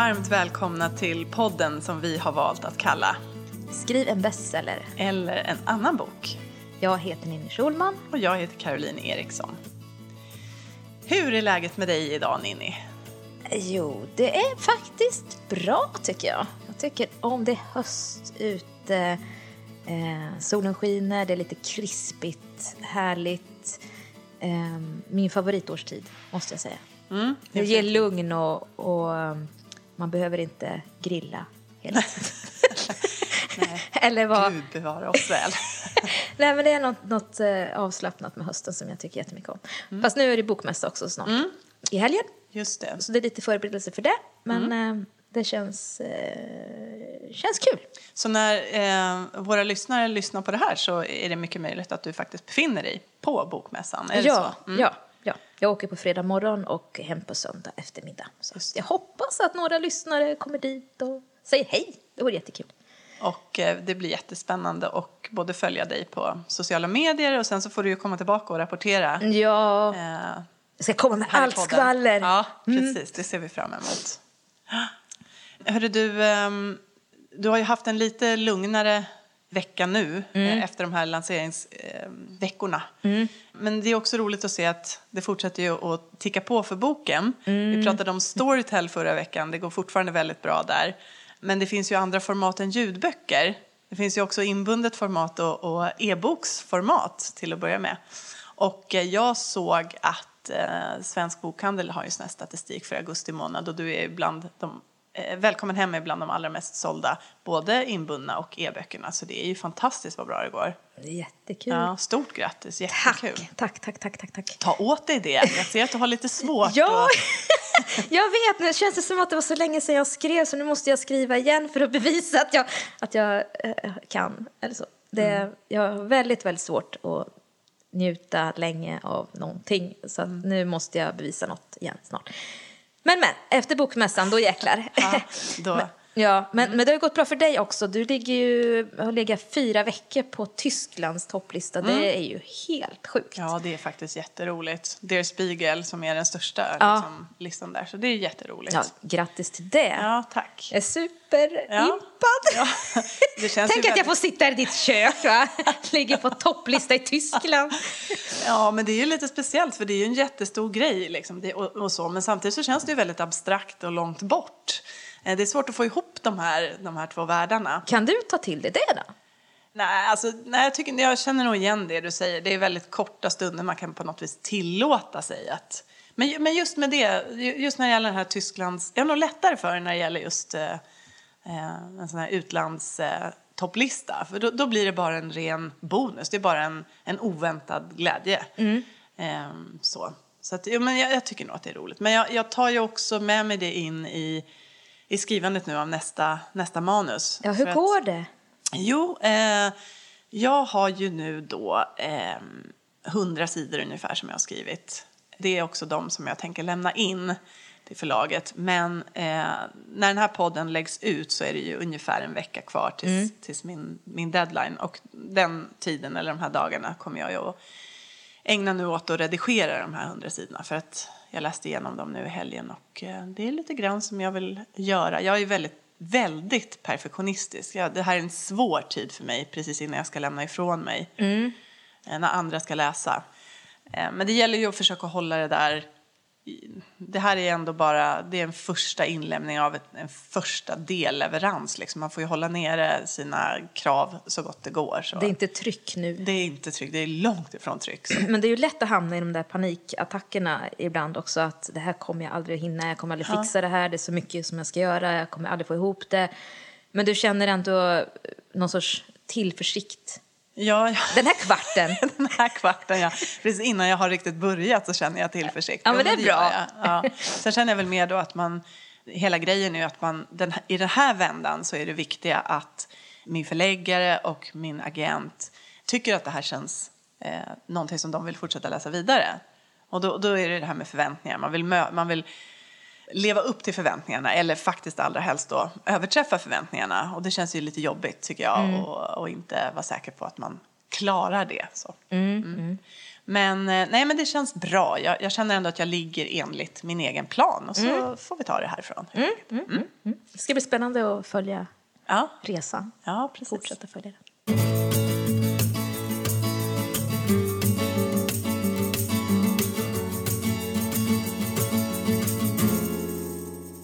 Varmt välkomna till podden som vi har valt att kalla Skriv en bestseller. Eller en annan bok. Jag heter Ninni Schulman. Och jag heter Caroline Eriksson. Hur är läget med dig idag Ninni? Jo, det är faktiskt bra tycker jag. Jag tycker om det är höst ute, eh, solen skiner, det är lite krispigt, härligt. Eh, min favoritårstid, måste jag säga. Mm, det ger lugn och, och um, man behöver inte grilla hela. Eller vad? Gud bevara oss väl. Nej men det är något, något eh, avslappnat med hösten som jag tycker jättemycket om. Mm. Fast nu är det bokmässa också snart. Mm. I helgen. Just det. Så det är lite förberedelse för det. Men Mm. eh, det känns, eh, känns kul. Så när eh, våra lyssnare lyssnar på det här så är det mycket möjligt att du faktiskt befinner dig på bokmässan. Är det ja, så? Mm. ja, ja. Jag åker på fredag morgon och hem på söndag eftermiddag. Så jag hoppas att några lyssnare kommer dit och säger hej. Det vore jättekul. Och eh, det blir jättespännande att både följa dig på sociala medier och sen så får du ju komma tillbaka och rapportera. Ja, Eh, jag ska komma med allt skvaller. Mm. Ja, precis. Det ser vi fram emot. Hörru du, ehm, du har ju haft en lite lugnare vecka nu Mm. eh, efter de här lanseringsveckorna. Men det är också roligt att se att det fortsätter ju att ticka på för boken. Mm. Vi pratade om Storytel förra veckan, det går fortfarande väldigt bra där. Men det finns ju andra format än ljudböcker. Det finns ju också inbundet format och, och e-boksformat till att börja med. Och eh, jag såg att eh, Svensk Bokhandel har ju sån här statistik för augusti månad och du är bland de Välkommen hem är bland de allra mest sålda, både inbundna och e-böckerna. Så det är ju fantastiskt vad bra det går. Det är jättekul. Ja, stort grattis, jättekul. tack, tack, tack, tack, tack. Ta åt dig det. Jag ser att du har lite svårt. Ja, att- jag vet. Nu känns det som att det var så länge sedan jag skrev så nu måste jag skriva igen för att bevisa att jag, att jag eh, kan. Eller så. Det, Mm. Jag har väldigt, väldigt svårt att njuta länge av någonting. Så Mm. nu måste jag bevisa något igen snart. Men, men, efter bokmässan, då jäklar. Ja, då. Ja, men, men det har gått bra för dig också. Du ligger ju, har legat fyra veckor på Tysklands topplista. Det är ju helt sjukt. Mm. Ja, det är faktiskt jätteroligt. Der Spiegel som är den största Ja. liksom, listan där. Så det är jätteroligt. Ja, grattis till det. Ja, tack. Jag är superimpad. Ja. Känns Tänk ju att jag får väldigt- sitta i ditt kök va? Ligger på topplista i Tyskland. Ja, men det är ju lite speciellt för det är ju en jättestor grej liksom, och, och så. Men samtidigt så känns det ju väldigt abstrakt och långt bort. Eh, Det är svårt att få ihop de här, de här två världarna. Kan du ta till dig det då? Nej, alltså, nej jag, tycker, jag känner nog igen det du säger. Det är väldigt korta stunder man kan på något vis tillåta sig att... Men, men just med det, just när det gäller den här Tysklands... Jag har nog lättare för det när det gäller just eh, eh, en sån här utlandstopplista. Eh, topplista. för då, då blir det bara en ren bonus. Det är bara en, en oväntad glädje. Eh, så så att, jo, men jag, jag tycker nog att det är roligt. Men jag, jag tar ju också med mig det in i, i skrivandet nu av nästa, nästa manus. Ja, För hur att- går det? Jo, eh, jag har ju nu då eh, 100 sidor ungefär som jag har skrivit. Det är också de som jag tänker lämna in till förlaget. Men eh, när den här podden läggs ut så är det ju ungefär en vecka kvar tills, tills min, min deadline. Och den tiden, eller de här dagarna, kommer jag ju att ägna nu åt att redigera de här 100 sidorna. För att jag läste igenom dem nu i helgen och eh, det är lite grann som jag vill göra. Jag är väldigt, väldigt perfektionistisk. Ja, det här är en svår tid för mig precis innan jag ska lämna ifrån mig. eh, När andra ska läsa. Eh, Men det gäller ju att försöka hålla det där det här är ändå bara det är en första inlämning av ett, en första delleverans. Liksom. Man får ju hålla nere sina krav så gott det går. Så. Det är inte tryck nu. Det är inte tryggt, det är långt ifrån tryggt. Så. Men det är ju lätt att hamna i de där panikattackerna ibland också. Att det här kommer jag aldrig att hinna, jag kommer aldrig fixa det här, det är så mycket som jag ska göra, jag kommer aldrig få ihop det. Men du känner ändå någon sorts tillförsikt. Ja, ja. Den här kvarten. den här kvarten, ja. Precis innan jag har riktigt börjat så känner jag tillförsikt. Ja, men det är bra. Ja. Sen känner jag väl mer då att man, hela grejen är att man, den, i den här vändan så är det viktiga att min förläggare och min agent tycker att det här känns eh, någonting som de vill fortsätta läsa vidare. Och då, då är det det här med förväntningar. Man vill, mö, man vill leva upp till förväntningarna eller faktiskt allra helst då överträffa förväntningarna. Och det känns ju lite jobbigt tycker jag och, och inte vara säker på att man klarar det. Så. Mm. Men, eh, nej, men det känns bra. Jag, jag, känner ändå att jag ligger enligt min egen plan och så mm. får vi ta det härifrån. Mm, mm, mm. mm. Det ska bli spännande att följa ja. resan. Ja, precis. Fortsätta följa den.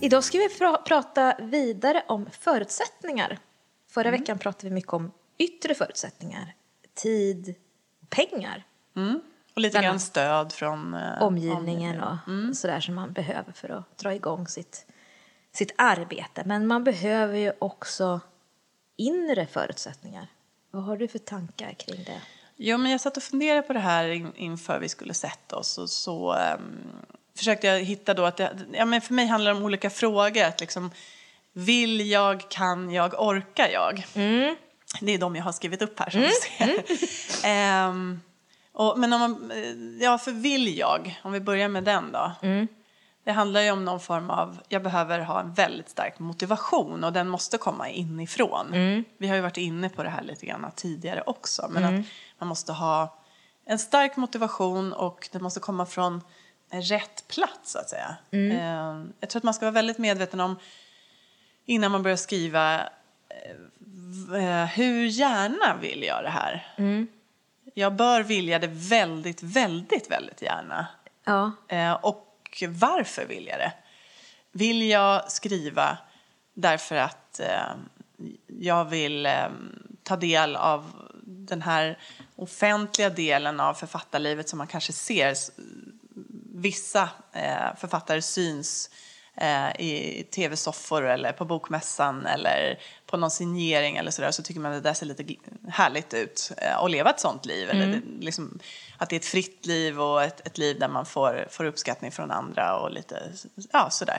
Idag ska vi pr prata vidare om förutsättningar. Förra mm. veckan pratade vi mycket om yttre förutsättningar. Tid, pengar. Mm. Och lite grann stöd från eh, omgivningen och mm. sådär som man behöver för att dra igång sitt, sitt arbete. Men man behöver ju också inre förutsättningar. Vad har du för tankar kring det? Jo, men jag satt och funderade på det här inför vi skulle sätta oss och så um, försökte jag hitta då att det, ja, men för mig handlar det om olika frågor. Att liksom, vill jag, kan jag, orkar jag? Mm. Det är de jag har skrivit upp här som mm. du ser. um, och, men om man, ja, för vill jag, om vi börjar med den då. Mm. Det handlar ju om någon form av, jag behöver ha en väldigt stark motivation och den måste komma inifrån. Mm. Vi har ju varit inne på det här lite grann tidigare också. Men mm. att man måste ha en stark motivation och den måste komma från rätt plats så att säga. Mm. Eh, jag tror att man ska vara väldigt medveten om innan man börjar skriva eh, hur gärna vill jag det här? Mm. Jag bör vilja det väldigt, väldigt, väldigt gärna. Ja. Eh, och varför vill jag det? Vill jag skriva därför att jag vill ta del av den här offentliga delen av författarlivet som man kanske ser vissa eh, författare syns eh, i tv-soffor eller på bokmässan eller på någon signering eller sådär så tycker man att det där ser lite härligt ut eh, att leva ett sånt liv. Mm. Eller det, liksom, att det är ett fritt liv och ett, ett liv där man får, får uppskattning från andra och lite ja, sådär.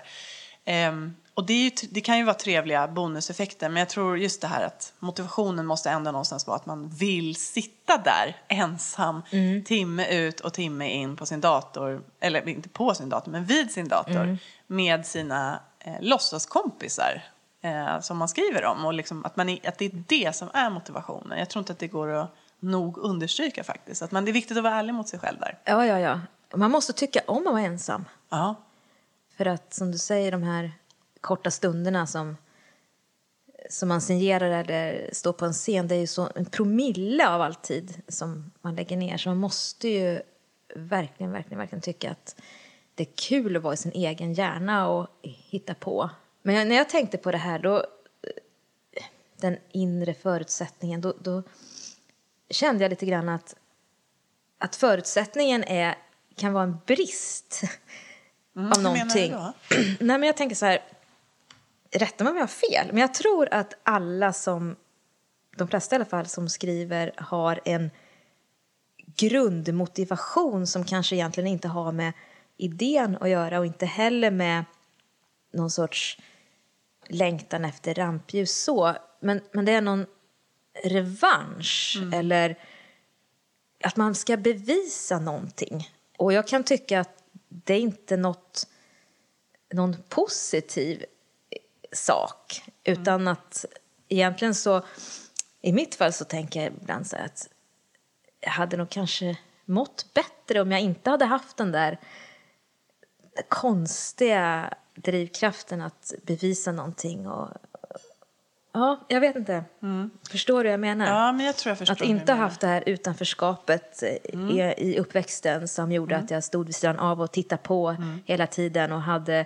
Um, och det, ju, det, kan ju vara trevliga bonuseffekter, men jag tror just det här att motivationen måste ändå någonstans vara att man vill sitta där ensam mm. timme ut och timme in på sin dator, eller inte på sin dator, men vid sin dator mm. med sina eh, låtsaskompisar eh, som man skriver om. Och liksom att, man är, att det är det som är motivationen. Jag tror inte att det går att nog understryka faktiskt. Att man, det är viktigt att vara ärlig mot sig själv där. Ja, ja, ja. Man måste tycka om att vara ensam. Ja. För att som du säger, de här korta stunderna som, som man signerar eller står på en scen, det är ju så en promille av all tid som man lägger ner. Så man måste ju verkligen, verkligen, verkligen tycka att det är kul att vara i sin egen hjärna och hitta på. Men när jag tänkte på det här, då, den inre förutsättningen, då, då kände jag lite grann att, att förutsättningen är, kan vara en brist mm, av någonting. Nej, men jag tänker så här, rätta mig om jag har fel, men jag tror att alla som, de flesta i alla fall, som skriver har en grundmotivation som kanske egentligen inte har med idén att göra och inte heller med någon sorts längtan efter rampljus så. Men, men det är någon revansch mm. eller att man ska bevisa någonting. Och jag kan tycka att det är inte något, någon positiv sak. Utan mm. att egentligen så, i mitt fall så tänker jag ibland så att jag hade nog kanske mått bättre om jag inte hade haft den där konstiga drivkraften att bevisa någonting och Ja, jag vet inte. Mm. Förstår du vad jag menar? Ja, men jag tror jag förstår Att inte ha haft det här utanförskapet mm. i, i uppväxten som gjorde mm. att jag stod vid sidan av och tittade på mm. hela tiden och hade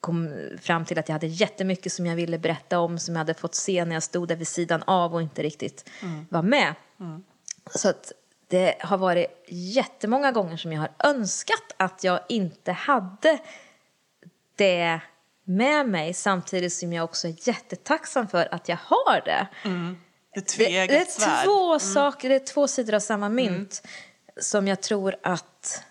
kom fram till att jag hade jättemycket som jag ville berätta om som jag hade fått se när jag stod där vid sidan av och inte riktigt mm. var med. Mm. Så att det har varit jättemånga gånger som jag har önskat att jag inte hade det med mig samtidigt som jag också är jättetacksam för att jag har det. Mm. Det, det, det, är två mm. saker, det är två sidor av samma mynt som jag tror att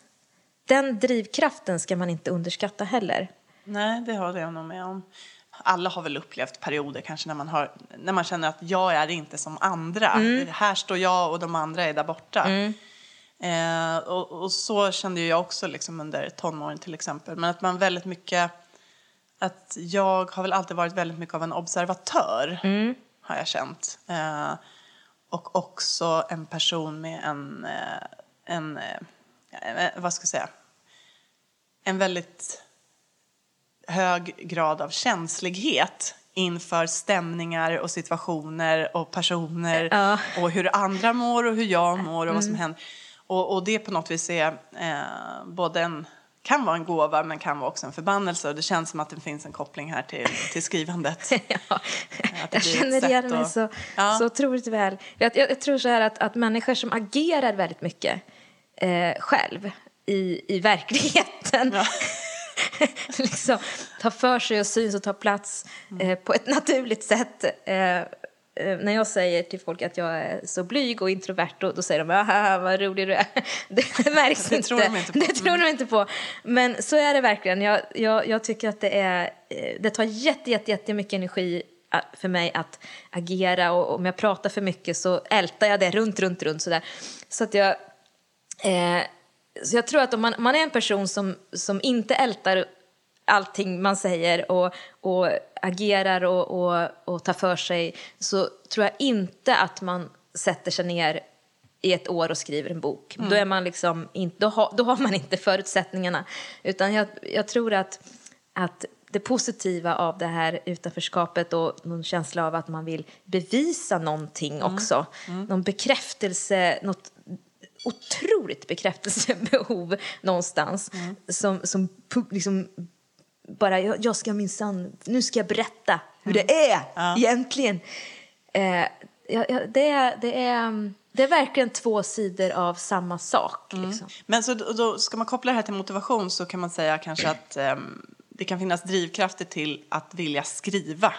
den drivkraften ska man inte underskatta heller. Nej, det håller jag nog med om. Alla har väl upplevt perioder kanske när man, har, när man känner att jag är inte som andra. Mm. Här står jag och de andra är där borta. Mm. Eh, och, och, så kände jag också liksom under tonåren till exempel. Men att man väldigt mycket, att jag har väl alltid varit väldigt mycket av en observatör. Mm. Har jag känt. Eh, och också en person med en, eh, en eh, vad ska jag säga, en väldigt hög grad av känslighet inför stämningar och situationer och personer Ja. och hur andra mår och hur jag mår och vad som Mm. händer. Och, och det på något vis är eh, både en, kan vara en gåva men kan vara också en förbannelse och det känns som att det finns en koppling här till, till skrivandet. ja. Jag känner igen mig att- så, Ja. så otroligt väl. Jag, jag, jag tror så här att, att människor som agerar väldigt mycket eh, själv i, i verkligheten Ja. liksom tar för sig och syns och tar plats Mm. eh, på ett naturligt sätt. Eh, eh, när jag säger till folk att jag är så blyg och introvert då, då säger de haha vad rolig du är. Det märks Det inte. tror de inte på. Det tror de inte på. Men så är det verkligen. Jag, jag, jag tycker att det är, eh, det tar jätte, jätte, jättemycket energi eh, för mig att agera och om jag pratar för mycket så ältar jag det runt, runt, runt sådär. Så att jag, eh, så jag tror att om man, man är en person som, som inte ältar allting man säger och, och agerar och, och, och tar för sig så tror jag inte att man sätter sig ner i ett år och skriver en bok. Då, är man liksom in, då, har, då har man inte förutsättningarna. Utan jag, jag tror att, att det positiva av det här utanförskapet och någon känsla av att man vill bevisa någonting också. Någon bekräftelse, något otroligt bekräftelsebehov någonstans. Som, som pu- liksom bara, jag, jag ska minsann, nu ska jag berätta hur det är egentligen. Eh, ja, ja, det, är, det, är, det är verkligen två sidor av samma sak. Liksom. Men så då, ska man koppla det här till motivation så kan man säga kanske att ehm, det kan finnas drivkrafter till att vilja skriva.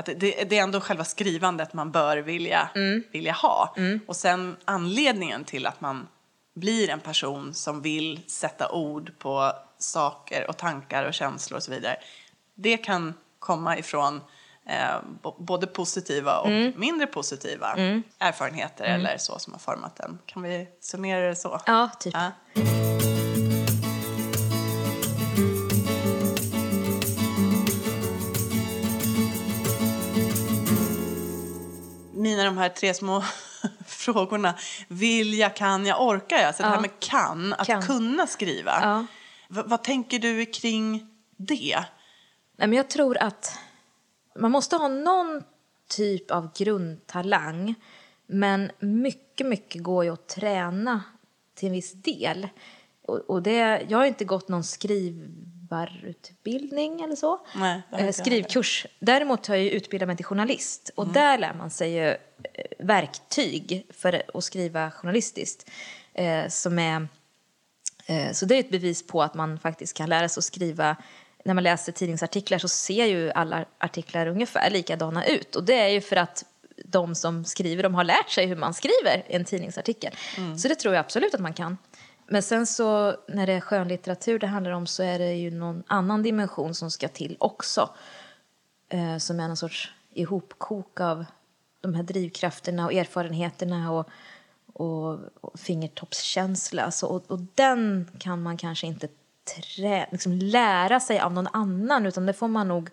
Att det, det, är ändå själva skrivandet man bör vilja, vilja ha. Och sen anledningen till att man blir en person som vill sätta ord på saker och tankar och känslor och så vidare. Det kan komma ifrån eh, både positiva och mindre positiva erfarenheter eller så som har format den. Kan vi summera det så? Ja, typ. Ja. Här tre små frågorna. Vill jag, kan jag, orkar jag? Så det Ja. här med kan, att Kan. kunna skriva. Ja. Vad tänker du kring det? Nej, men jag tror att man måste ha någon typ av grundtalang. Men mycket, mycket går ju att träna till en viss del. Och, och det, jag har inte gått någon skrivarutbildning eller så. Nej, eh, skrivkurs. Däremot har jag ju utbildat mig till journalist. Och där lär man sig ju eh, verktyg för att skriva journalistiskt. Eh, som är Eh, Så det är ett bevis på att man faktiskt kan lära sig att skriva. När man läser tidningsartiklar så ser ju alla artiklar ungefär likadana ut. Och det är ju för att de som skriver dem har lärt sig hur man skriver en tidningsartikel. Så det tror jag absolut att man kan. Men sen så när det är skönlitteratur det handlar om så är det ju någon annan dimension som ska till också. Eh, som är någon sorts ihopkok av de här drivkrafterna och erfarenheterna och, och, och fingertoppskänsla. Så, och, och den kan man kanske inte trä, liksom lära sig av någon annan utan det får man nog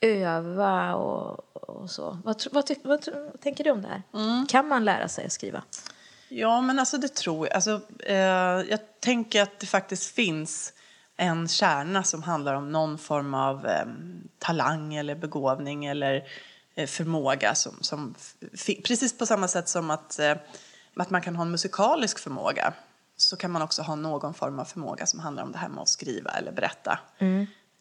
öva och, och så. Vad, vad, vad, vad tänker du om det här? Kan man lära sig att skriva? Ja, men alltså det tror jag. Alltså, eh, jag tänker att det faktiskt finns en kärna som handlar om någon form av eh, talang eller begåvning eller eh, förmåga. Som, som precis på samma sätt som att, eh, att man kan ha en musikalisk förmåga så kan man också ha någon form av förmåga som handlar om det här med att skriva eller berätta.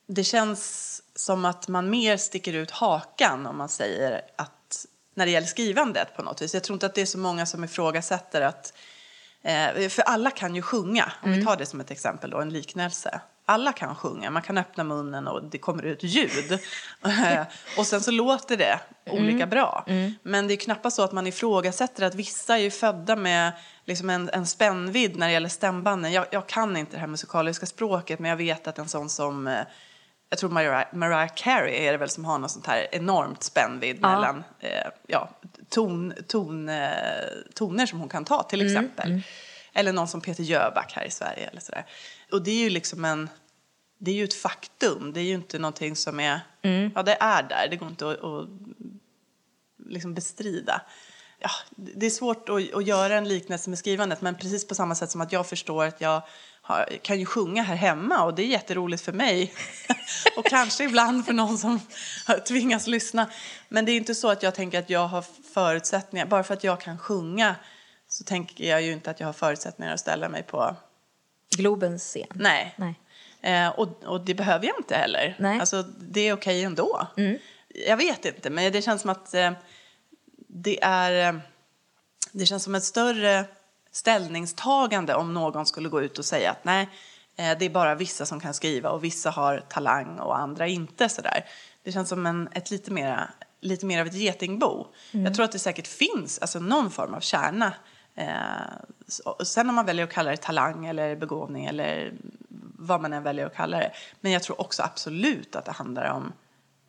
Det känns som att man mer sticker ut hakan om man säger att när det gäller skrivandet på något vis. Jag tror inte att det är så många som ifrågasätter att Eh, för alla kan ju sjunga, om vi tar det som ett exempel då, en liknelse. Alla kan sjunga, man kan öppna munnen och det kommer ut ljud. Eh, och sen så låter det olika bra. Men det är knappast så att man ifrågasätter att vissa är ju födda med liksom en, en spännvidd när det gäller stämbanden. Jag, jag kan inte det här musikaliska språket men jag vet att en sån som eh, jag tror Mariah, Mariah Carey är det väl som har något sånt här enormt spännvidd Ja. mellan eh, ja, ton, ton, eh, toner som hon kan ta till exempel. Eller någon som Peter Jöback här i Sverige eller sådär. Och det är ju liksom en, det är ju ett faktum. Det är ju inte någonting som är, ja det är där, det går inte att, att liksom bestrida. ja, det är svårt att, att göra en liknelse med skrivandet men precis på samma sätt som att jag förstår att jag kan ju sjunga här hemma och det är jätteroligt för mig och kanske ibland för någon som tvingas lyssna. Men det är inte så att jag tänker att jag har förutsättningar, bara för att jag kan sjunga så tänker jag ju inte att jag har förutsättningar att ställa mig på Globens scen. Nej. Nej. Eh, och, och det behöver jag inte heller. Nej. Alltså, det är okej ändå. Jag vet inte, men det känns som att eh, det är... Eh, det känns som ett större ställningstagande om någon skulle gå ut och säga att nej, eh, det är bara vissa som kan skriva och vissa har talang och andra inte. Sådär. Det känns som en, ett lite, mera, lite mer av ett getingbo. Jag tror att det säkert finns alltså, någon form av kärna. Eh, sen om man väljer att kalla det talang eller begåvning eller vad man än väljer att kalla det. Men jag tror också absolut att det handlar om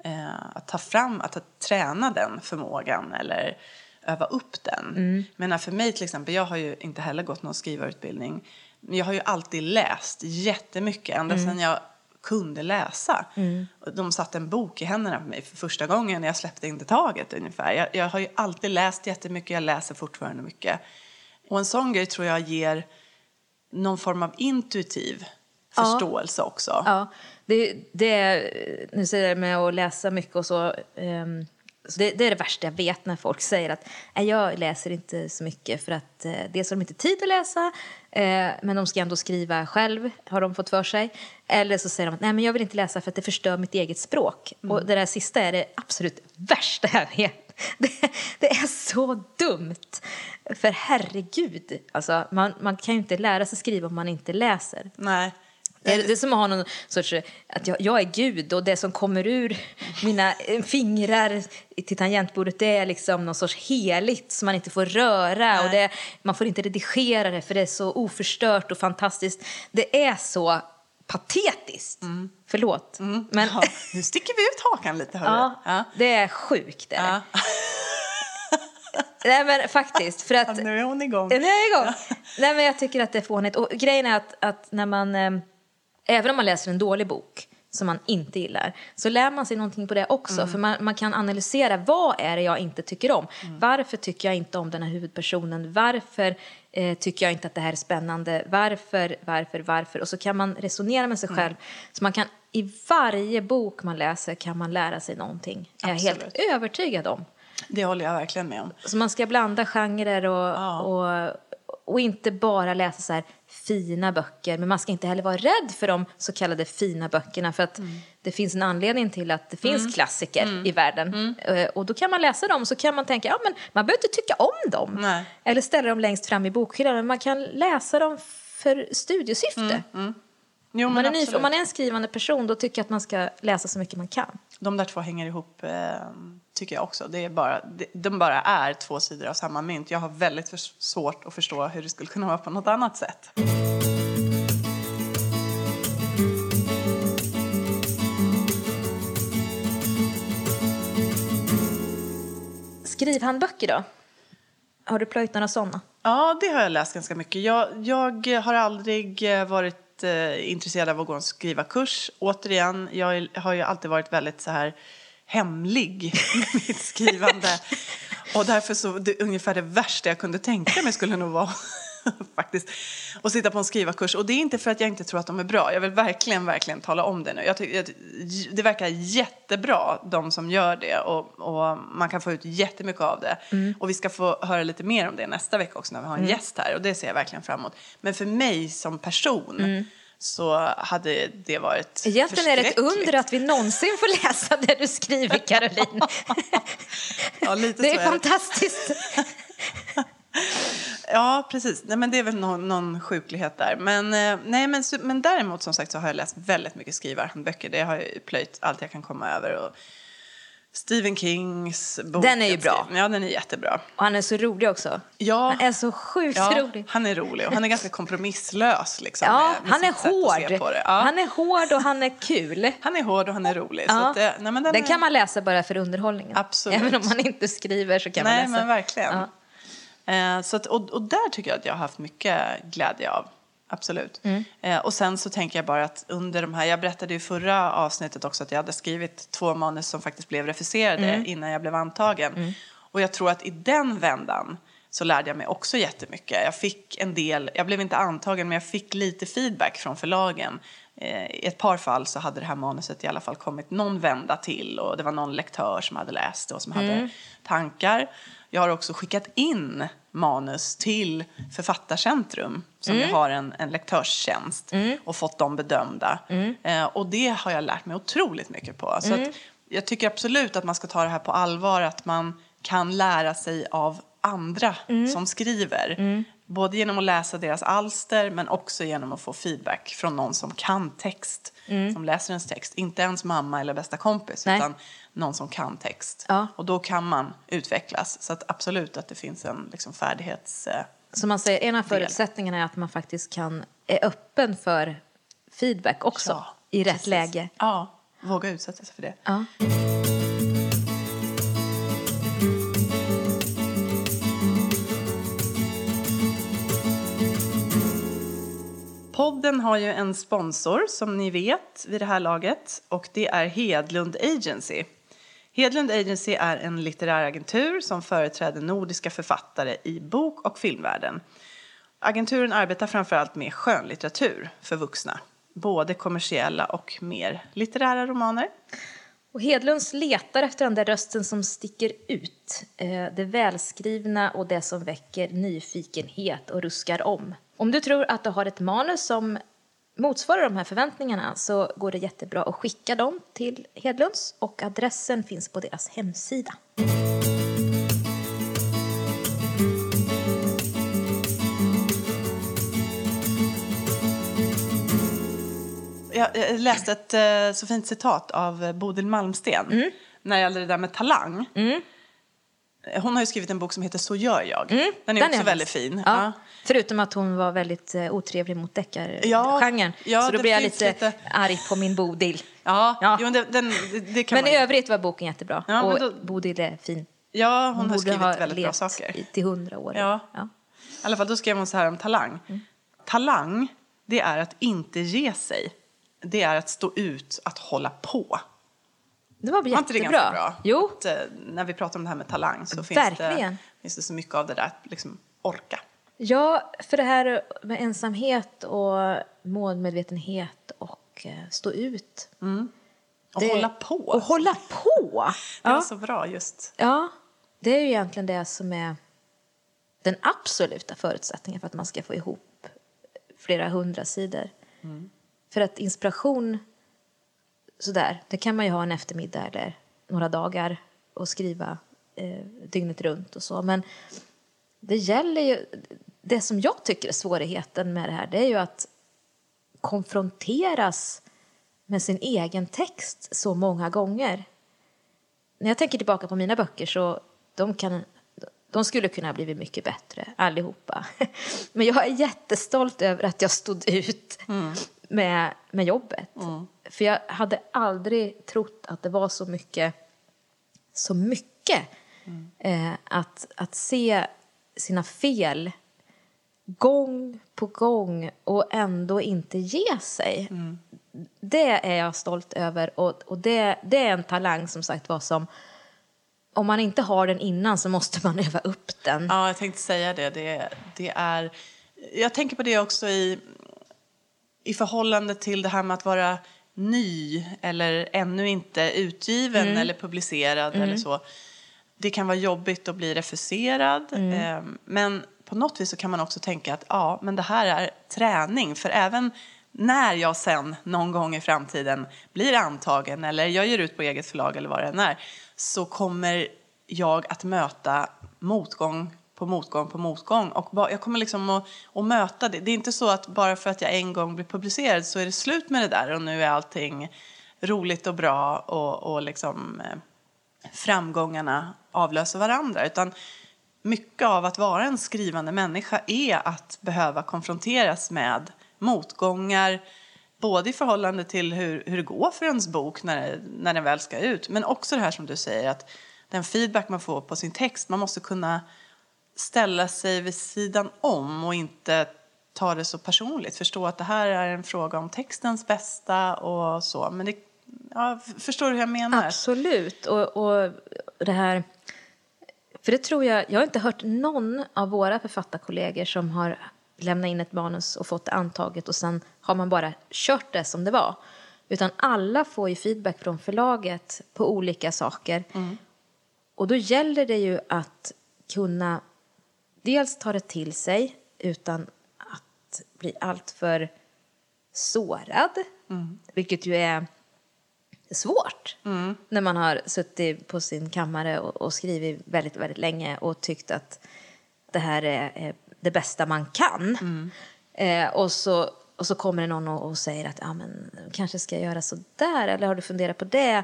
eh, att ta fram, att, att träna den förmågan eller öva upp den. Men för mig till exempel, jag har ju inte heller gått någon skrivarutbildning. Men jag har ju alltid läst jättemycket, ända sedan jag kunde läsa. Och De satte en bok i händerna på mig för första gången när jag släppte inte taget ungefär. Jag, jag har ju alltid läst jättemycket, jag läser fortfarande mycket. Och en sån grej tror jag ger någon form av intuitiv förståelse också. Ja, det, det är, nu säger jag med att läsa mycket och så, så det, det är det värsta jag vet när folk säger att "Nej, jag läser inte så mycket för att eh, dels har de inte tid att läsa eh, men de ska ändå skriva själv, har de fått för sig. Eller så säger de att Nej, men jag vill inte läsa för att det förstör mitt eget språk. Och det där sista är det absolut värsta jag vet. Det, det är så dumt. För herregud, alltså, man, man kan ju inte lära sig skriva om man inte läser. Nej. Det är, det är som att ha någon sorts, att jag, jag är Gud och det som kommer ur mina fingrar till tangentbordet det är liksom någon sorts heligt som man inte får röra och det, man får inte redigera det för det är så oförstört och fantastiskt. Det är så patetiskt. Förlåt. Men Ja, nu sticker vi ut hakan lite, hörru. ja, Ja. det är sjukt. Det. Ja. Nej men faktiskt, för att Nu är hon igång. nu är jag igång. Nej, men jag tycker att det är fånigt. Och grejen är att, att när man, eh, även om man läser en dålig bok som man inte gillar, så lär man sig någonting på det också. För man, man kan analysera, vad är det jag inte tycker om? Varför tycker jag inte om den här huvudpersonen? Varför eh, tycker jag inte att det här är spännande? Varför, varför, varför? Och så kan man resonera med sig själv. Så man kan, i varje bok man läser kan man lära sig någonting. Är jag helt övertygad om. Det håller jag verkligen med om. Så man ska blanda genrer och, Ja. och, och inte bara läsa så här fina böcker. Men man ska inte heller vara rädd för de så kallade fina böckerna. För att Mm. det finns en anledning till att det finns klassiker i världen. Mm. Eh, Och då kan man läsa dem så kan man tänka, ja men man behöver inte tycka om dem. Nej. Eller ställa dem längst fram i bokhyllan. Men man kan läsa dem för studiesyfte. Jo, Om, man är Mm, om man är en skrivande person då tycker jag att man ska läsa så mycket man kan. De där två hänger ihop, eh, tycker jag också. Det är bara, de bara är två sidor av samma mynt. Jag har väldigt för, svårt att förstå hur det skulle kunna vara på något annat sätt. Skrivhandböcker då? Har du plöjt några sådana? Ja, det har jag läst ganska mycket. Jag, jag har aldrig eh, varit eh, intresserad av att gå en skrivarkurs. Återigen, jag har ju alltid varit väldigt så här hemlig med mitt skrivande. Och därför så, det, ungefär det värsta jag kunde tänka mig skulle nog vara faktiskt att sitta på en skrivarkurs. Och det är inte för att jag inte tror att de är bra. Jag vill verkligen, verkligen tala om det nu. Jag tycker, jag, det verkar jättebra, de som gör det. Och, och man kan få ut jättemycket av det. Och vi ska få höra lite mer om det nästa vecka också när vi har en gäst här. Och det ser jag verkligen fram emot. Men för mig som person så hade det varit Egentligen är det ett under att vi någonsin får läsa det du skriver, Caroline. Ja, Det är är fantastiskt. Ja, precis. Nej, men det är väl någon, någon sjuklighet där. Men, eh, nej, men, men däremot som sagt så har jag läst väldigt mycket skrivarhandböcker. Det har jag plöjt allt jag kan komma över. Och Stephen Kings bok. Den är ju bra. Ja, den är jättebra. Och han är så rolig också. Ja, Han är så sjukt ja, rolig. han är rolig och han är ganska kompromisslös. Liksom, Ja, med- med han är hård. på det. Ja. Han är hård och han är kul. han är hård och han är rolig. Så Ja. att det, nej, men den, Den är- kan man läsa bara för underhållningen. Absolut. Även om man inte skriver så kan Nej, man läsa. men verkligen. Ja. Eh, så att, och, och där tycker jag att jag har haft mycket glädje av. Absolut. Mm. Eh, och sen så tänker jag bara att under de här, jag berättade i förra avsnittet också att jag hade skrivit två manus som faktiskt blev refuserade Mm. innan jag blev antagen. Och jag tror att i den vändan så lärde jag mig också jättemycket. Jag fick en del, jag blev inte antagen, men jag fick lite feedback från förlagen. Eh, I ett par fall så hade det här manuset i alla fall kommit någon vända till och det var någon lektör som hade läst det och som hade tankar. Jag har också skickat in manus till Författarcentrum som mm. har en, en lektörstjänst och fått dem bedömda. Eh, och det har jag lärt mig otroligt mycket på. Så att jag tycker absolut att man ska ta det här på allvar, att man kan lära sig av andra som skriver. Både genom att läsa deras alster men också genom att få feedback från någon som kan text, som läser ens text. Inte ens mamma eller bästa kompis Nej. utan någon som kan text. Ja. Och då kan man utvecklas. Så att absolut att det finns en liksom, färdighets... Eh, Som man säger, en av förutsättningarna är att man faktiskt kan, är öppen för feedback också Ja, i rätt precis. läge. Ja, våga utsätta sig för det. Ja. Podden har ju en sponsor som ni vet vid det här laget och det är Hedlund Agency. Hedlund Agency är en litterär agentur som företräder nordiska författare i bok och filmvärlden. Agenturen arbetar framförallt med skönlitteratur för vuxna, både kommersiella och mer litterära romaner. Och Hedlunds letar efter den där rösten som sticker ut. Eh, det välskrivna och det som väcker nyfikenhet och ruskar om. Om du tror att du har ett manus som motsvarar de här förväntningarna så går det jättebra att skicka dem till Hedlunds och adressen finns på deras hemsida. Jag läste ett eh, så fint citat av Bodil Malmsten när det gäller det där med talang. Eh, Hon har ju skrivit en bok som heter Så gör jag. Den är Den också jag väldigt fin. Ja. Ja. Förutom att hon var väldigt eh, otrevlig mot deckargenren. ja, så då det blir jag lite, lite- arg på min Bodil. Ja, Ja. Jo, den, den, det, det kan Men man i övrigt var boken jättebra. Ja, och då- Bodil är fin. Ja, hon, har borde skrivit ha väldigt bra saker. i- till hundra år. Ja. Ja. I alla fall, då skrev hon så här om talang. Talang, det är att inte ge sig. Det är att stå ut, att hålla på. Det var Var inte det ganska bra? Jo, Att, eh, när vi pratar om det här med talang så finns det, finns det så mycket av det där att liksom orka. ja, för det här med ensamhet och målmedvetenhet och eh, stå ut. Och Det- hålla på. Och hålla på! Det var Ja. så bra just. ja, det är ju egentligen det som är den absoluta förutsättningen för att man ska få ihop flera hundra sidor. För att inspiration, sådär, det kan man ju ha en eftermiddag eller några dagar och skriva eh, dygnet runt och så. Men det gäller ju, det som jag tycker är svårigheten med det här, det är ju att konfronteras med sin egen text så många gånger. När jag tänker tillbaka på mina böcker så de kan de skulle kunna ha blivit mycket bättre, allihopa. Men jag är jättestolt över att jag stod ut mm med, med jobbet. För jag hade aldrig trott att det var så mycket, så mycket eh, att, att se sina fel gång på gång och ändå inte ge sig. Det är jag stolt över och, och det, det är en talang som sagt var som om man inte har den innan så måste man öva upp den. Ja, jag tänkte säga det. det. Det är... Jag tänker på det också i, i förhållande till det här med att vara ny eller ännu inte utgiven eller publicerad eller så. Det kan vara jobbigt att bli refuserad. Eh, men på något vis så kan man också tänka att ja, men det här är träning. För även när jag sen någon gång i framtiden blir antagen eller jag ger ut på eget förlag eller vad det än är så kommer jag att möta motgång på motgång på motgång. Och jag kommer liksom att, att möta det. Det är inte så att bara för att jag en gång blir publicerad så är det slut med det där och nu är allting roligt och bra och, och liksom eh, framgångarna avlöser varandra. Utan mycket av att vara en skrivande människa är att behöva konfronteras med motgångar både i förhållande till hur, hur det går för ens bok när, när den väl ska ut men också det här som du säger att den feedback man får på sin text, man måste kunna ställa sig vid sidan om och inte ta det så personligt. Förstå att det här är en fråga om textens bästa och så. Men det, ja, förstår du hur jag menar? Absolut. Och, och det här... För det tror jag, jag har inte hört någon av våra författarkollegor som har lämnat in ett manus och fått det antaget och sen har man bara kört det som det var. Utan alla får ju feedback från förlaget på olika saker. Och då gäller det ju att kunna dels ta det till sig utan att bli alltför sårad. Vilket ju är svårt när man har suttit på sin kammare och, och skrivit väldigt, väldigt länge och tyckt att det här är, är det bästa man kan. Eh, och, så, och så kommer det någon och, och säger att ja, men, kanske ska jag göra så där eller har du funderat på det?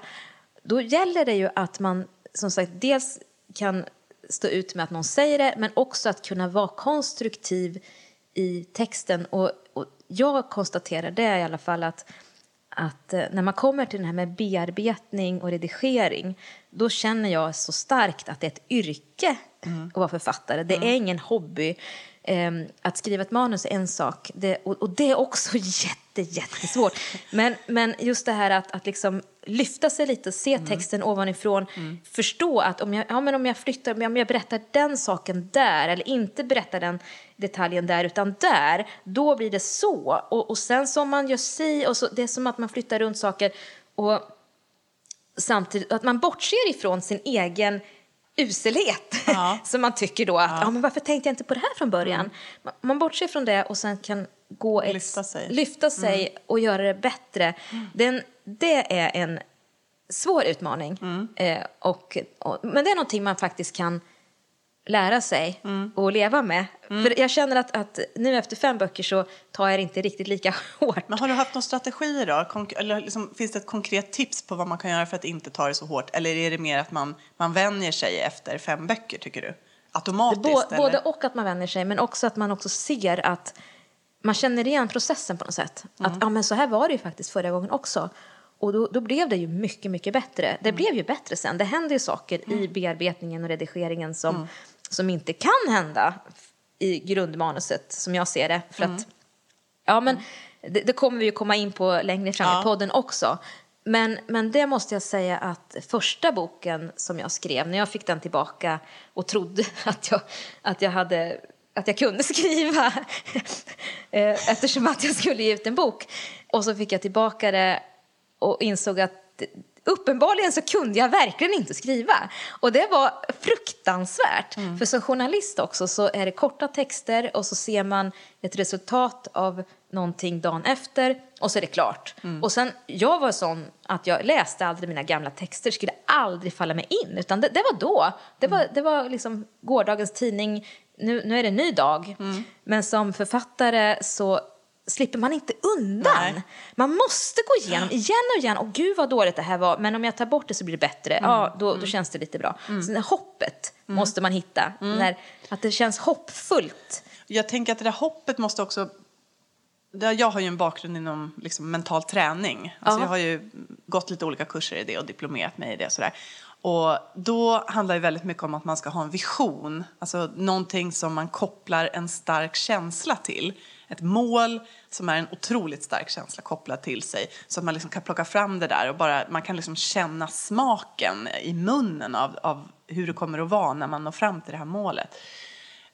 Då gäller det ju att man som sagt dels kan stå ut med att någon säger det men också att kunna vara konstruktiv i texten. Och, och jag konstaterar det i alla fall att att eh, när man kommer till det här med bearbetning och redigering då känner jag så starkt att det är ett yrke att vara författare. Det är ingen hobby. Ehm, att skriva ett manus är en sak det, och, och det är också jätte, jättesvårt. Men, men just det här att, att liksom lyfta sig lite, se texten ovanifrån, förstå att om jag, ja, men om jag flyttar, om jag berättar den saken där eller inte berättar den detaljen där utan där, då blir det så. Och, och sen som man gör si och så, det är som att man flyttar runt saker och samtidigt att man bortser ifrån sin egen uselhet. Ja. som man tycker då att, ja. men varför tänkte jag inte på det här från början? Man, man bortser från det och sen kan gå ett, Lyfta sig. lyfta sig och göra det bättre. Den, det är en svår utmaning. Eh, och, och, men det är någonting man faktiskt kan lära sig och leva med. För jag känner att, att nu efter fem böcker så tar jag det inte riktigt lika hårt. Men har du haft någon strategi då? Konk- eller liksom, finns det ett konkret tips på vad man kan göra för att inte ta det så hårt? Eller är det mer att man, man vänjer sig efter fem böcker, tycker du? Automatiskt? Bå, eller? både och att man vänjer sig, men också att man också ser att man känner igen processen på något sätt. Att ja, men så här var det ju faktiskt förra gången också. Och då, då blev det ju mycket, mycket bättre. Det blev ju bättre sen. Det händer ju saker i bearbetningen och redigeringen som, som inte kan hända i grundmanuset, som jag ser det. För att, ja, men det, det kommer vi ju komma in på längre fram Ja. i podden också. Men, men det måste jag säga att första boken som jag skrev, när jag fick den tillbaka och trodde att jag, att jag, hade, att jag kunde skriva eh, eftersom att jag skulle ge ut en bok. Och så fick jag tillbaka det och insåg att uppenbarligen så kunde jag verkligen inte skriva. Och det var fruktansvärt. För som journalist också så är det korta texter och så ser man ett resultat av någonting dagen efter och så är det klart. Och sen, jag var sån att jag läste aldrig mina gamla texter, skulle aldrig falla mig in. Utan det, det var då. Det var, det var liksom gårdagens tidning, nu, nu är det en ny dag. Men som författare så slipper man inte undan. Nej. Man måste gå igenom igen och igen. Och gud vad dåligt det här var. Men om jag tar bort det så blir det bättre. Ja, då, då känns det lite bra. Så det här hoppet måste man hitta. När, att det känns hoppfullt. Jag tänker att det där hoppet måste också... Jag har ju en bakgrund inom liksom, mental träning. Alltså, Ja. jag har ju gått lite olika kurser i det och diplomerat mig i det. Sådär. Och då handlar det väldigt mycket om att man ska ha en vision. Alltså någonting som man kopplar en stark känsla till. Ett mål som är en otroligt stark känsla kopplad till sig. Så att man liksom kan plocka fram det där och bara, man kan liksom känna smaken i munnen av, av hur det kommer att vara när man når fram till det här målet.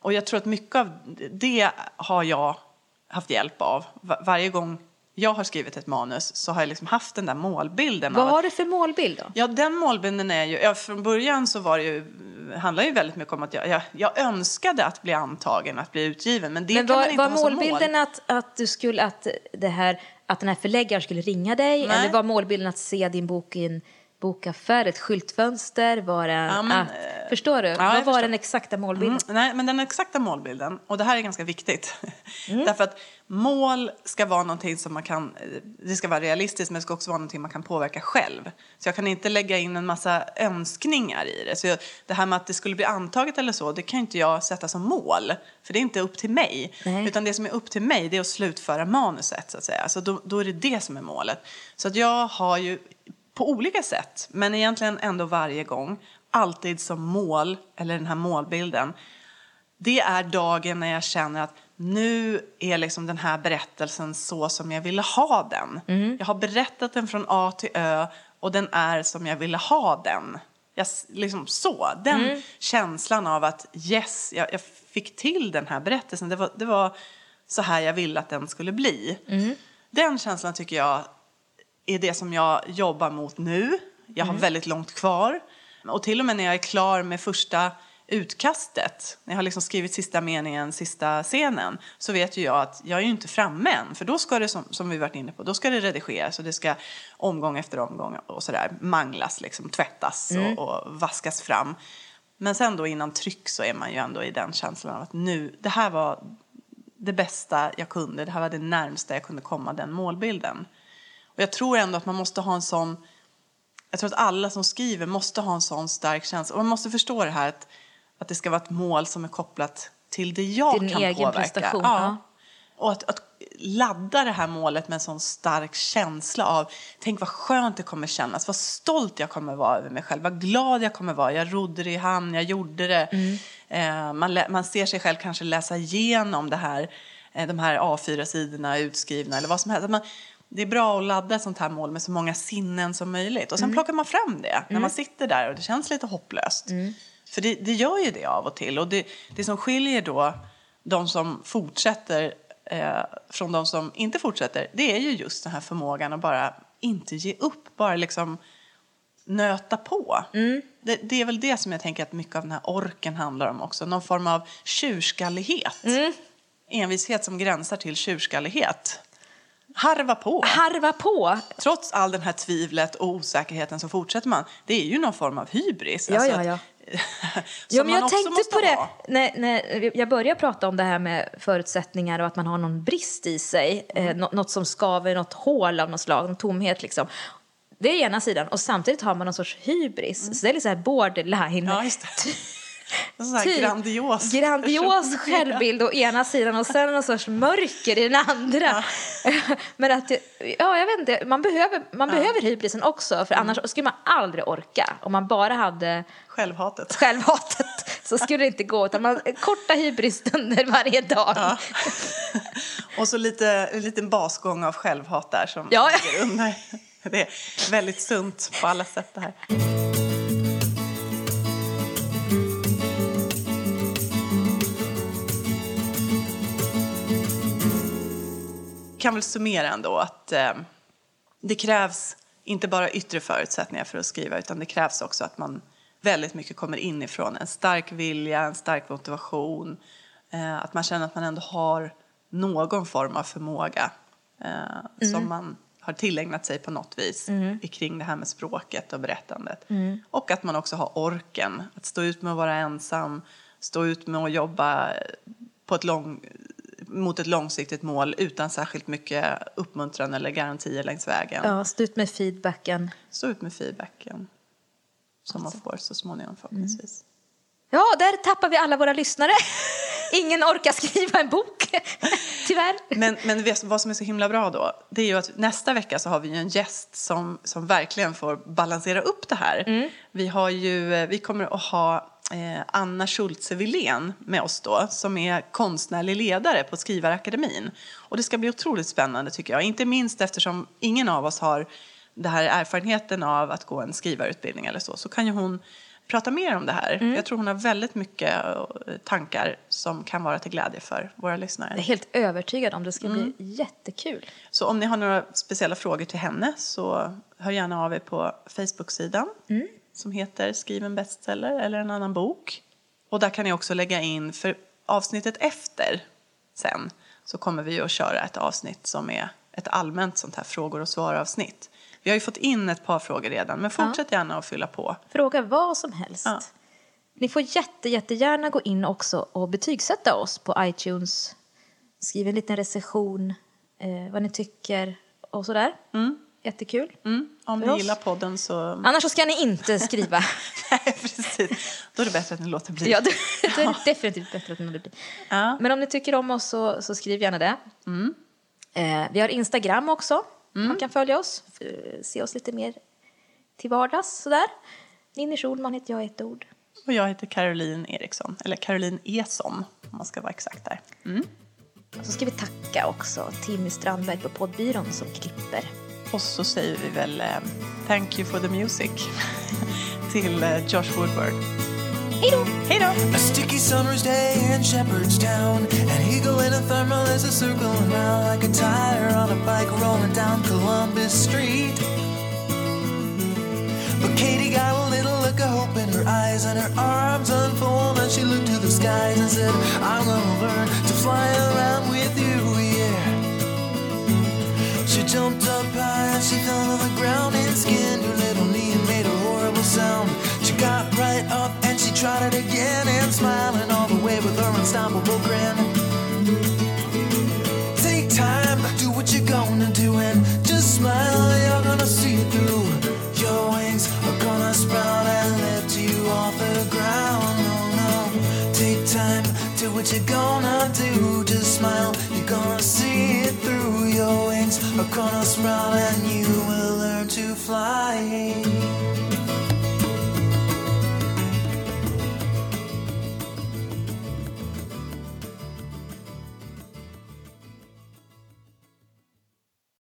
Och jag tror att mycket av det har jag haft hjälp av. Varje gång jag har skrivit ett manus så har jag liksom haft den där målbilden. Vad har att, du för målbild då? ja, den målbilden är ju, ja, från början så var det ju, handlar ju väldigt mycket om att jag, jag, jag önskade att bli antagen, att bli utgiven. Men det Men kan man var, inte var ha som målbilden mål. att, att, du skulle, att, det här, att den här förläggaren skulle ringa dig? Nej. Eller var målbilden att se din bok i en bokaffär, ett skyltfönster? Var det Ja, men, att, förstår du? jag Vad var förstår. den exakta målbilden? Mm, nej, men den exakta målbilden, och det här är ganska viktigt. Mm. Därför att mål ska vara någonting som man kan, det ska vara realistiskt men det ska också vara någonting man kan påverka själv. Så jag kan inte lägga in en massa önskningar i det. Så jag, det här med att det skulle bli antaget eller så, det kan inte jag sätta som mål. För det är inte upp till mig. Nej. Utan det som är upp till mig det är att slutföra manuset så att säga. Så då, då är det det som är målet. Så att jag har ju på olika sätt, men egentligen ändå varje gång, alltid som mål, eller den här målbilden, det är dagen när jag känner att nu är liksom den här berättelsen så som jag ville ha den. Jag har berättat den från A till Ö och den är som jag ville ha den. Jag, liksom så, den Mm. känslan av att yes, jag, jag fick till den här berättelsen. Det var, det var så här jag ville att den skulle bli. Mm. Den känslan tycker jag är det som jag jobbar mot nu. Jag har väldigt långt kvar. Och till och med när jag är klar med första utkastet, när jag har liksom skrivit sista meningen, sista scenen, så vet ju jag att jag är ju inte framme än. För då ska det, som, som vi varit inne på, då ska det redigeras och det ska omgång efter omgång och sådär manglas, liksom tvättas och, och vaskas fram. Men sen då innan tryck så är man ju ändå i den känslan av att nu, det här var det bästa jag kunde, det här var det närmsta jag kunde komma den målbilden. Och jag tror ändå att man måste ha en sån, jag tror att alla som skriver måste ha en sån stark känsla. Och man måste förstå det här att, att det ska vara ett mål som är kopplat till det jag din kan egen påverka. prestation, Ja. ja. Och att, att ladda det här målet med en sån stark känsla av tänk vad skönt det kommer kännas, vad stolt jag kommer vara över mig själv, vad glad jag kommer vara, jag rodde det i hamn, jag gjorde det. Eh, man, man ser sig själv kanske läsa igenom det här, eh, de här A4-sidorna utskrivna eller vad som helst. Man, det är bra att ladda ett sånt här mål med så många sinnen som möjligt. Och sen plockar man fram det när man sitter där och det känns lite hopplöst. För det, det gör ju det av och till. Och det, det som skiljer då de som fortsätter eh, från de som inte fortsätter, det är ju just den här förmågan att bara inte ge upp, bara liksom nöta på. Det, det är väl det som jag tänker att mycket av den här orken handlar om också, någon form av tjurskallighet. Envishet som gränsar till tjurskallighet. Harva på. Harva på. Trots all den här tvivlet och osäkerheten så fortsätter man. Det är ju någon form av hybris. Ja, alltså ja, ja. Ja, men jag tänkte på det när, när jag började prata om det här med förutsättningar och att man har någon brist i sig. Mm. Eh, nå- något som skaver, något hål av något slag, någon tomhet liksom. Det är ena sidan. Och samtidigt har man någon sorts hybris. Så det är lite så här borderline. Mm. Ja. En sån här Typ grandios. Grandios självbild å ena sidan och sen någon sorts mörker i den andra. Men att, ja jag vet inte, man behöver, man behöver hybrisen också för Mm. annars skulle man aldrig orka. Om man bara hade Självhatet. självhatet så skulle det inte gå utan man korta hybrisstunder varje dag. Ja. Och så lite, en liten basgång av självhat där som Ja. ligger under. Det är väldigt sunt på alla sätt det här. Kan väl summera ändå att eh, det krävs inte bara yttre förutsättningar för att skriva utan det krävs också att man väldigt mycket kommer inifrån. En stark vilja, en stark motivation. Eh, att man känner att man ändå har någon form av förmåga eh, som man har tillägnat sig på något vis i kring det här med språket och berättandet. Och att man också har orken att stå ut med att vara ensam, stå ut med att jobba på ett lång, mot ett långsiktigt mål utan särskilt mycket uppmuntran eller garantier längs vägen. Ja, stå ut med feedbacken. Stå ut med feedbacken som man får så småningom förhoppningsvis. Ja, där tappar vi alla våra lyssnare. Ingen orkar skriva en bok, tyvärr. Men, men vad som är så himla bra då, det är ju att nästa vecka så har vi en gäst som, som verkligen får balansera upp det här. Vi, har ju, eh, vi kommer att ha Anna Schultze Wilén med oss då, som är konstnärlig ledare på Skrivarakademin. Och det ska bli otroligt spännande tycker jag, inte minst eftersom ingen av oss har det här erfarenheten av att gå en skrivarutbildning eller så, så kan ju hon prata mer om det här. Jag tror hon har väldigt mycket eh, tankar som kan vara till glädje för våra lyssnare. Jag är helt övertygad om det ska bli jättekul. Så om ni har några speciella frågor till henne så hör gärna av er på Facebook-sidan som heter Skriv en bestseller eller en annan bok. Och där kan ni också lägga in, för avsnittet efter sen så kommer vi att köra ett avsnitt som är ett allmänt sånt här frågor och svar-avsnitt. Vi har ju fått in ett par frågor redan, men fortsätt gärna att fylla på. Fråga vad som helst. Ja. Ni får jätte, jättegärna gå in också och betygsätta oss på iTunes. Skriv en liten recension, eh, vad ni tycker och sådär. Jättekul. Mm. Om ni gillar podden så... Annars så ska ni inte skriva. Nej, precis. Då är det bättre att ni låter bli. ja, då, då är det definitivt bättre att ni blir. Ja. Men om ni tycker om oss så, så skriv gärna det. Eh, vi har Instagram också. Man kan följa oss, se oss lite mer till vardags sådär. Ninni Schulman heter jag i ett ord. Och jag heter Caroline Eriksson, eller Caroline Eson om man ska vara exakt där. Och så ska vi tacka också Timmy Strandberg på poddbyrån som klipper. Och så säger vi väl eh, thank you for the music. till eh, Josh Woodward. Hej då! Hej då! A sticky summer's day in Shepherdstown. An eagle in a thermal is a circling round like a tire on a bike rolling down Columbus Street. But Katie got a little look of hope in her eyes and her arms unfold and she looked to the skies and said, I'm gonna learn to fly around with you, yeah. She jumped up high and she fell on the ground and skinned her little knee and made a horrible sound. She got right up and she tried it again and smiling all the way with her unstoppable grin. Take time, do what you're gonna do and just smile, you're gonna see it through. Your wings are gonna sprout and lift you off the ground. No, no, take time, do what you're gonna do. Just smile, you're gonna see it through. Your wings are gonna sprout and you will learn to fly.